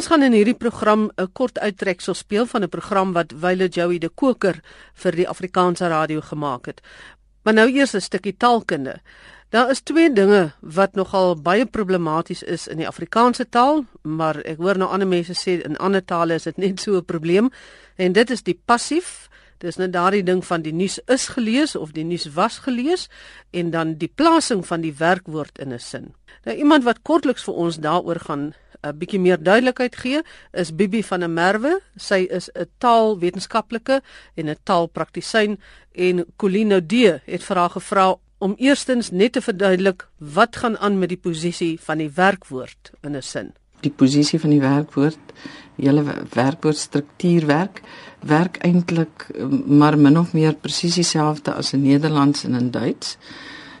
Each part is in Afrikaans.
Ons gaan in hierdie program 'n kort uittreksel speel van 'n program wat Wile Joey de Koker vir die Afrikaanse radio gemaak het. Maar nou eers 'n stukkie taalkunde. Daar is twee dinge wat nogal baie problematies is in die Afrikaanse taal, maar ek hoor nou ander mense sê in ander tale is dit net so 'n probleem en dit is die passief. Dis net daardie ding van die nuus is gelees of die nuus was gelees en dan die plasing van die werkwoord in 'n sin. Nou iemand wat kortliks vir ons daaroor gaan 'n bietjie meer duidelikheid gee, is Bibi van der Merwe. Sy is 'n taalwetenskaplike en 'n taalpraktisyn en Colino D het vir haar gevra om eerstens net te verduidelik wat gaan aan met die posisie van die werkwoord in 'n sin. Die posisie van die werkwoord, hele werkwoordstruktuurwerk werk eintlik maar min of meer presies dieselfde as in Nederlands en in Duits.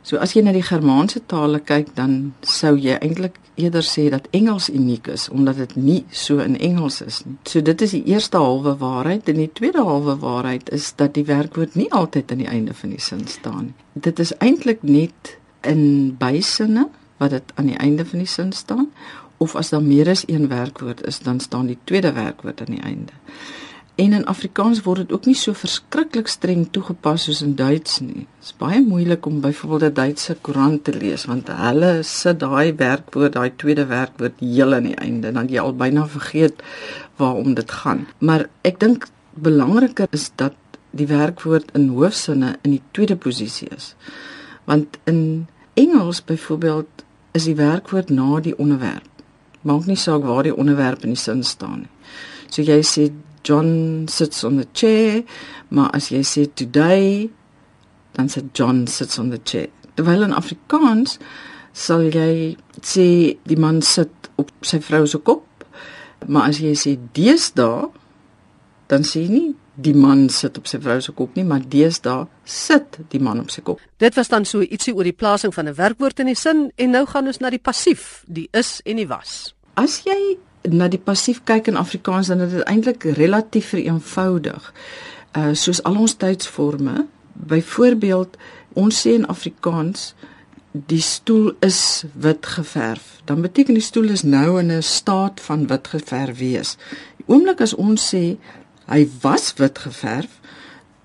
So as jy na die Germaanse tale kyk, dan sou jy eintlik eerder sê dat Engels uniek is omdat dit nie so in Engels is nie. So dit is die eerste halwe waarheid en die tweede halwe waarheid is dat die werkwoord nie altyd aan die einde van die sin staan nie. Dit is eintlik net in bysinne wat dit aan die einde van die sin staan of as daar meer as een werkwoord is, dan staan die tweede werkwoord aan die einde. En in Afrikaans word dit ook nie so verskriklik streng toegepas soos in Duits nie. Dit is baie moeilik om byvoorbeeld 'n Duitse koerant te lees want hulle sit daai werkwoord, daai tweede werkwoord heel aan die einde, dan jy al byna vergeet waarom dit gaan. Maar ek dink belangriker is dat die werkwoord in hoofsinne in die tweede posisie is. Want in Engels byvoorbeeld is die werkwoord na die onderwerp. Maak nie saak waar die onderwerp in die sin staan nie. So jy sê John sits on the chair, maar as jy sê today, dan sê John sits on the chair. Terwyl in Afrikaans sal jy sê die man sit op sy vrou se kop, maar as jy sê deesdae, dan sê jy nie die man sit op sy vrou se kop nie, maar deesdae sit die man op sy kop. Dit was dan so ietsie oor die plasing van 'n werkwoord in die sin en nou gaan ons na die passief, die is en die was. As jy na die passief kyk in Afrikaans dan dit eintlik relatief vereenvoudig. Uh soos al ons tydsforme, byvoorbeeld ons sê in Afrikaans die stoel is wit geverf. Dan beteken die stoel is nou in 'n staat van wit geverf wees. Die oomblik as ons sê hy was wit geverf,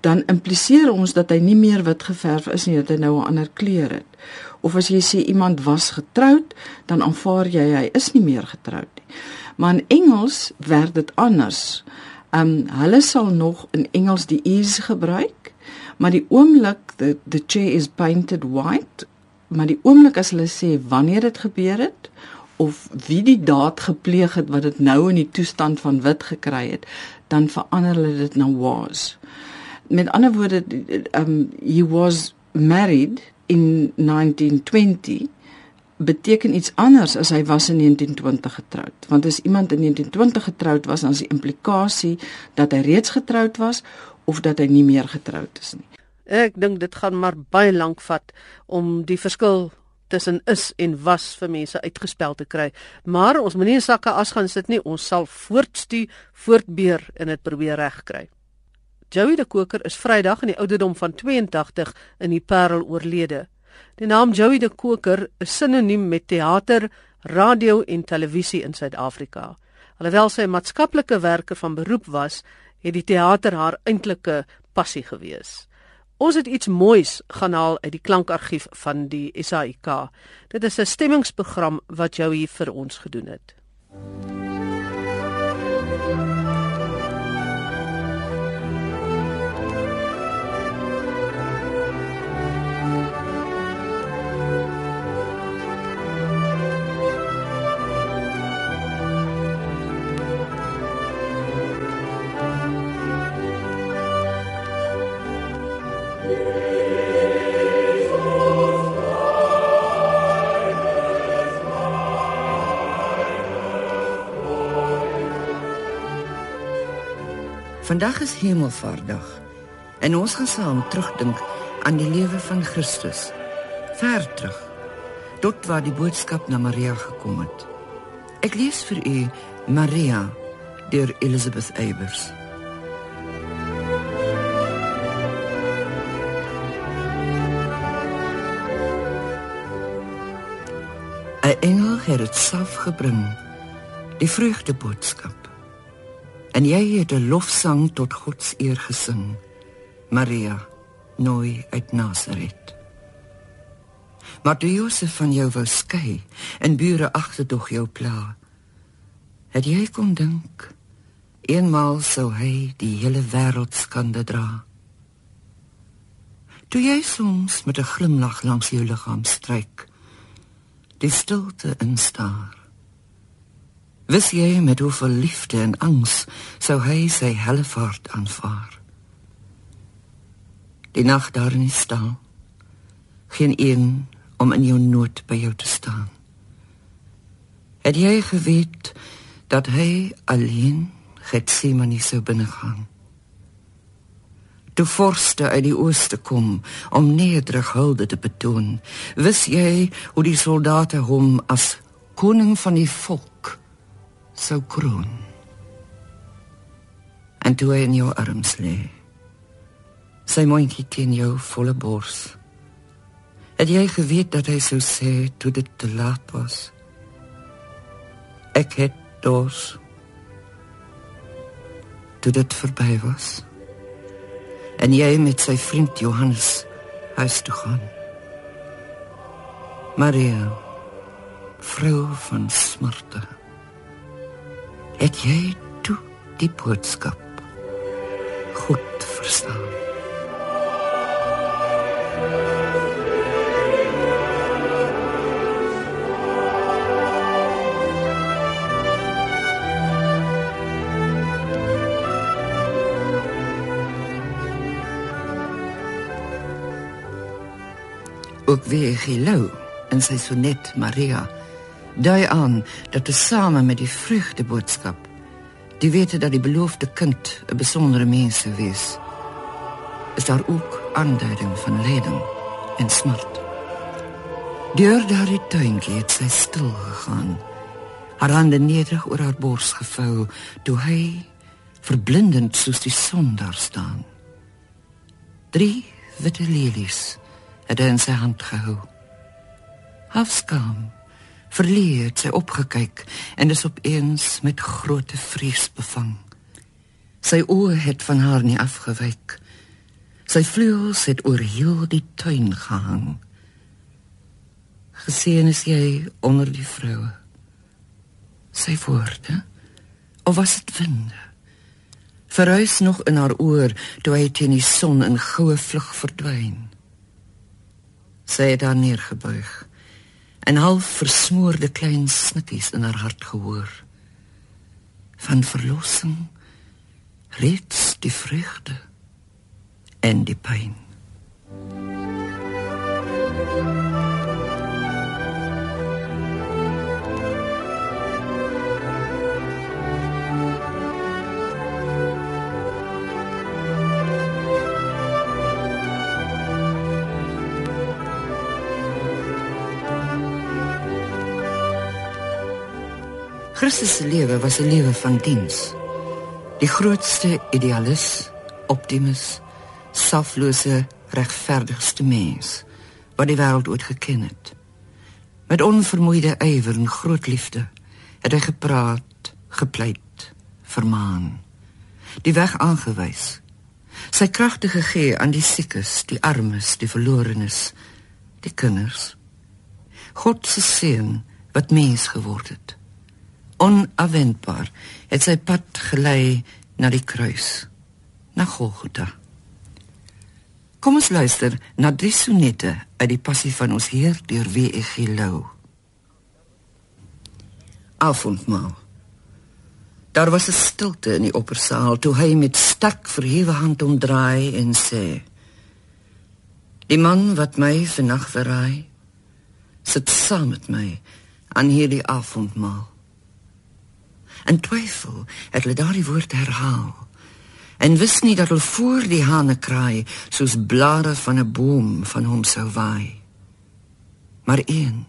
dan impliseer ons dat hy nie meer wit geverf is nie, dat hy nou 'n ander kleur het. Of as jy sê iemand was getroud, dan aanvaar jy hy is nie meer getroud nie. Maar in Engels werk dit anders. Um hulle sal nog in Engels die is gebruik, maar die oomblik the the chair is painted white, maar die oomblik as hulle sê wanneer dit gebeur het of wie die daad gepleeg het wat dit nou in die toestand van wit gekry het, dan verander hulle dit na was. Met ander woorde um he was married in 1920 beteken iets anders as hy was in 1920 getroud. Want as iemand in 1920 getroud was, dan is die implikasie dat hy reeds getroud was of dat hy nie meer getroud is nie. Ek dink dit gaan maar baie lank vat om die verskil tussen is en was vir mense uitgespel te kry. Maar ons moenie in sakke as gaan sit nie. Ons sal voortstuur, voortbeer en dit probeer regkry. Joey de Koker is Vrydag in die ouderdom van 82 in die Parel oorlede. Die naam Joey de Koker is sinoniem met teater, radio en televisie in Suid-Afrika. Alhoewel sy 'n maatskaplike werker van beroep was, het die teater haar eintlike passie gewees. Ons het iets moois gaan haal uit die klankargief van die SAIK. Dit is 'n stemmingsprogram wat Joey vir ons gedoen het. MUZIEK Vandag is Hemelvaartdag en ons gaan saam terugdink aan die lewe van Christus. Ver terug tot waar die boodskap na Maria gekom het. Ek lees vir u Maria deur Elizabeth Eybers. Engel het dit self gebring Die vreugde boodskap. En jy het 'n lofsang tot God se eer gesing. Maria, nooi uit Nasaret. Maar toe Josef van jou wou skei en bure agterdog jou pla, het jy kom dink eenmaal sou hy die hele wêreld skande dra. Toe jy soms met 'n glimlag langs jou liggaam stryk, die stilte instaar. Wis jy met hoeveel liefde en angs sou hy sy helle vaart aanvaar. Die nag daar in die stal, geen een om in jou nood by jou te staan. Het jy geweet dat hy alleen Getsemane sou binnegaan? toe vorste uit die ooste kom om nederig hulde te betoon. Wis jy hoe die soldate hom as koning van die volk sou kroon? En toe hy in jou arms lê, sy mondjie teen jou volle bors. Het jy geweet dat hy sou sê toe dit te laat was? Ek het dors. Toe dit verby was en jy met sy vriend Johannes huis toe gaan. Maria, vrou van smarte. Het jy toe die boodskap goed verstaan? ook weer gelou in sy sonnet Maria dui aan dat te same met die vrugte boodskap die wete dat die beloofde kind 'n besondere mens sou wees is daar ook aanduiding van lyding en smart deur daardie tuintjie het sy stil gegaan haar hande nederig oor haar bors gevou toe hy verblindend soos die son daar staan drie witte lelies het hy in sy hand gehou. Hafskaam, verleerd sy opgekyk en is opeens met groote vrees bevang. Sy oë het van haar nie afgewyk. Sy vleuels het oor heel die tuin gehang. Gesien is jy onder die vroue. Sy woorde, of was dit winde? Verhuis nog in haar oor toe hy teen die son in goue vlug verdwyn sy het daar neergebuig en half versmoorde klein snitties in haar hart gehoor. Van verlossing reeds die vreugde en die pyn Christus se lewe was 'n lewe van diens. Die grootste idealis, optimus, selflose, regverdigste mens wat die wêreld ooit geken het. Met onvermoeide ywer en groot liefde het hy gepraat, gepleit, vermaan, die weg aangewys. Sy kragte gegee aan die siekes, die armes, die verlorenes, die kinders. God se seun wat mens geword het onafwendbaar het sy pad gelei na die kruis na Golgotha. Kom ons luister na drie sonette uit die passie van ons Heer deur W.E.G. Lou. Avondmaal. Daar was 'n stilte in die oppersaal toe hy met sterk verhewe hand omdraai en sê Die man wat my vannag verraai sit saam met my aan hierdie avondmaal In twyfel het hulle daardie woord herhaal en wist nie dat hulle voor die hane kraai soos blare van 'n boom van hom sou waai. Maar een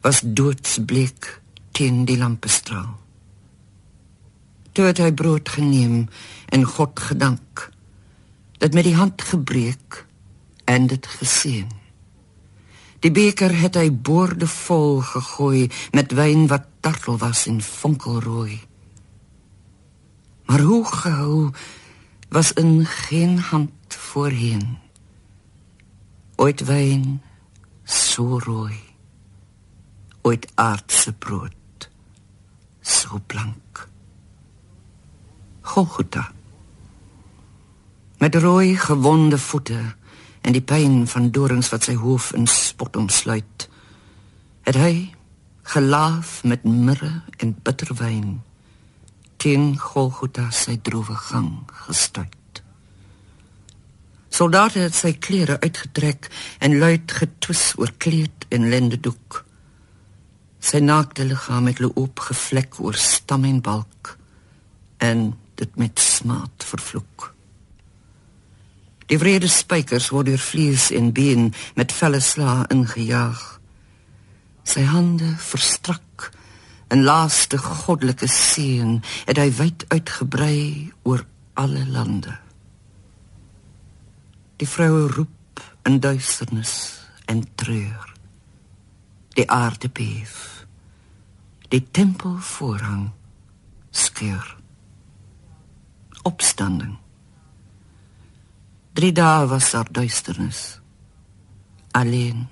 was doodsbleek teen die lampestraal. Toe het hy brood geneem en God gedank. Dit met die hand gebreek en dit geseën. Die beker het hy boordevol gegooi met wyn wat tartel was en fonkelrooi. Maar hoe gehou was in geen hand voorheen. Ooit wyn so rooi. Ooit aardse brood so blank. Golgotha. Met rooi gewonde voete en die pyn van dorings wat sy hoof in spot omsluit, het hy gelaaf met mirre en bitterwyn teen Golgotha sy droewe gang gestuit. Soldate het sy klere uitgetrek en luid getwis oor kleed en lendedoek. Sy naakte liggaam het loop gevlek oor stam en balk en dit met smaad vervloek. Die wrede spykers word deur vlees en been met felle slae ingejaag. Sy hande verstrak in laaste goddelike seën het hy wyd uitgebrei oor alle lande. Die vroue roep in duisternis en treur. Die aarde beef. Die tempelvoorhang skeur. Opstanding. Drie dae was daar duisternis. Alleen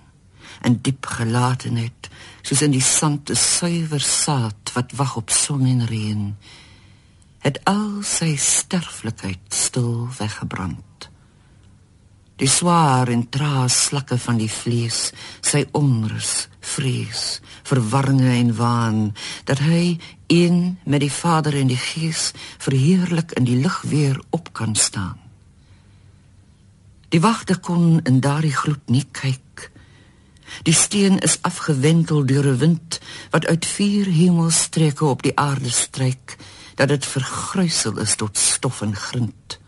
en diep gelatenheid, soos in die sand 'n suiwer saad wat wag op son en reën, het al sy sterflikheid stil weggebrand. Die swaar en trae slakke van die vlees, sy onrus, vrees, verwarringe en waan, dat hy een met die Vader en die Gees verheerlik in die lig weer op kan staan. Die wagte kon in daardie gloed nie kyk. Die steen is afgewentel deur 'n wind wat uit vier hemelstreke op die aarde stryk, dat dit vergruisel is tot stof en grind.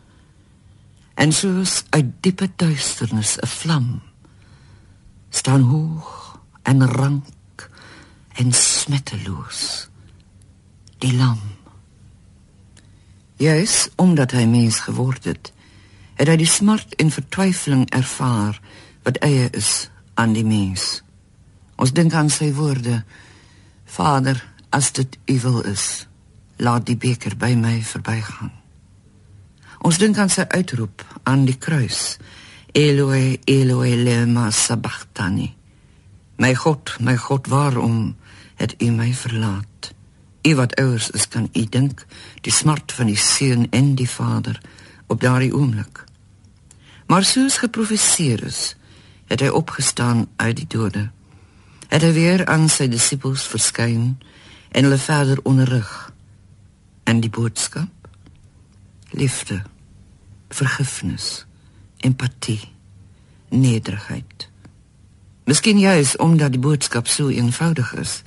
En soos uit diepe duisternis 'n vlam staan hoog en rank en smetteloos die lam. Juis omdat hy mens geword het, het hy die smart en vertwyfeling ervaar wat eie is aan die mens. Ons dink aan sy woorde: Vader, as dit u wil is, laat die beker by my verbygaan. Ons dink aan sy uitroep aan die kruis: Eloi, Eloi, lema sabachthani. My God, my God, waarom het u my verlaat? U wat ouers is, kan u dink die smart van die seun en die vader op daardie oomblik. Maar soos geprofeseer is, het hy opgestaan uit die dode. Het hy weer aan sy disippels verskyn en hulle verder onderrig. En die boodskap: liefde, vergifnis, empatie, nederigheid. Miskien juis omdat die boodskap so eenvoudig is,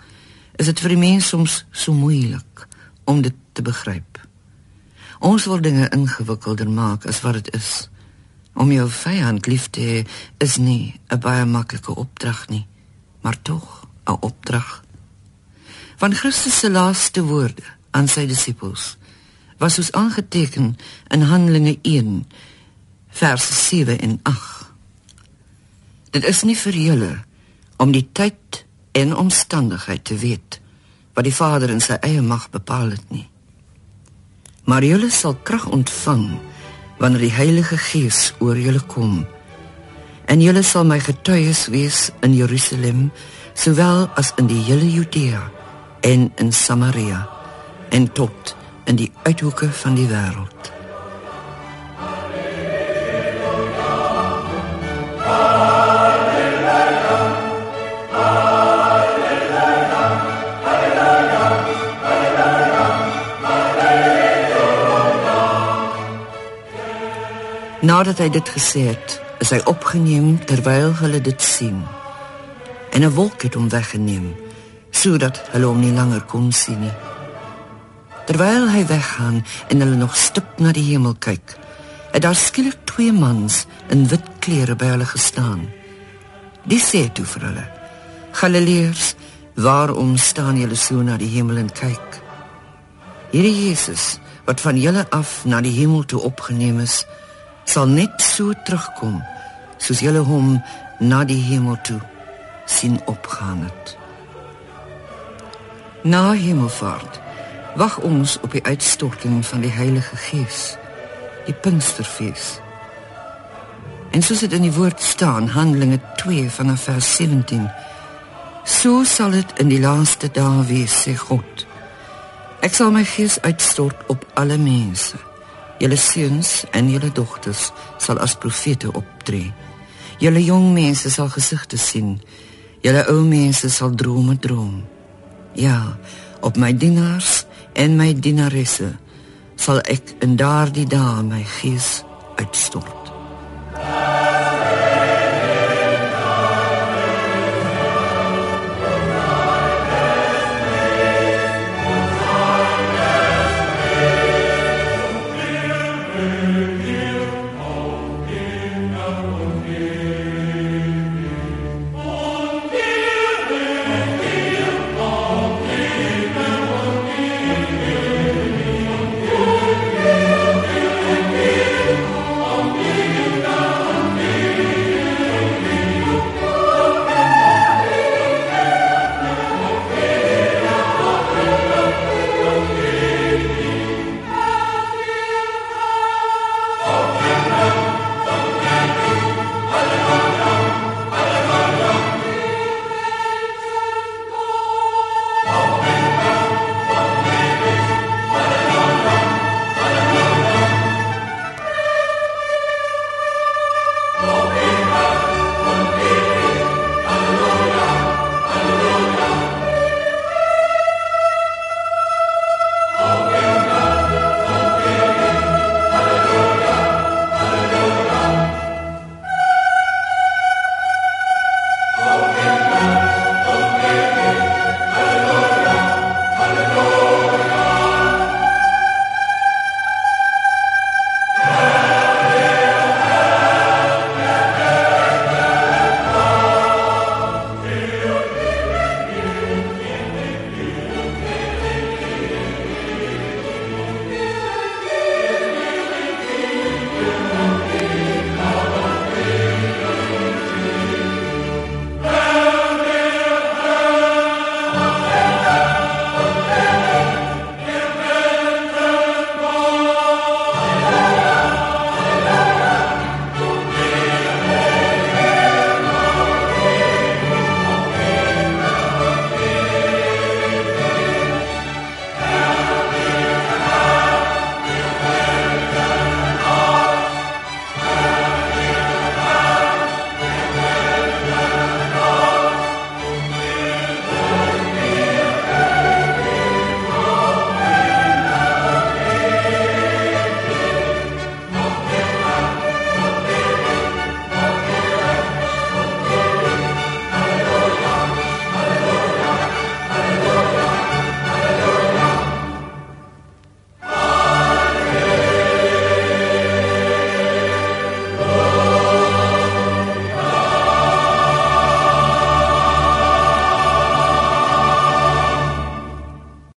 is dit vir die mens soms so moeilik om dit te begryp. Ons wil dinge ingewikkelder maak as wat dit is. Om jou vyand lief te hê is nie 'n baie maklike opdrag nie, maar tog 'n opdrag. Van Christus se laaste woorde aan sy disippels was ons aangeteken in Handelinge 1 vers 7 en 8. Dit is nie vir julle om die tyd en omstandigheid te weet wat die Vader in sy eie mag bepaal het nie. Maar julle sal krag ontvang wanneer die Heilige Gees oor julle kom. En julle sal my getuies wees in Jerusalem, sowel as in die hele Judea en in Samaria en tot in die uithoeke van die wêreld. Nadat hy dit gesê het, is hy opgeneem terwyl hulle dit sien. En 'n wolk het hom weggeneem sodat hulle hom nie langer kon sien nie. Terwyl hy weggaan en hulle nog stip na die hemel kyk, het daar skielik twee mans in wit klere by hulle gestaan. Die sê toe vir hulle: "Galileërs, waarom staan julle so na die hemel en kyk? Hierdie Jesus wat van julle af na die hemel toe opgeneem is, sal net so terugkom soos julle hom na die hemel toe sien opgaan het. Na hemelvaart wag ons op die uitstorting van die Heilige Gees, die Pinksterfees. En soos dit in die woord staan, Handelinge 2 vanaf vers 17, so sal dit in die laaste dae wees, sê God. Ek sal my gees uitstort op alle mense. Julle seuns en julle dogters sal as profete optree. Julle jong mense sal gesigte sien. Julle ou mense sal drome droom. Ja, op my dienaars en my dienaresse sal ek in daardie dae my gees uitstort.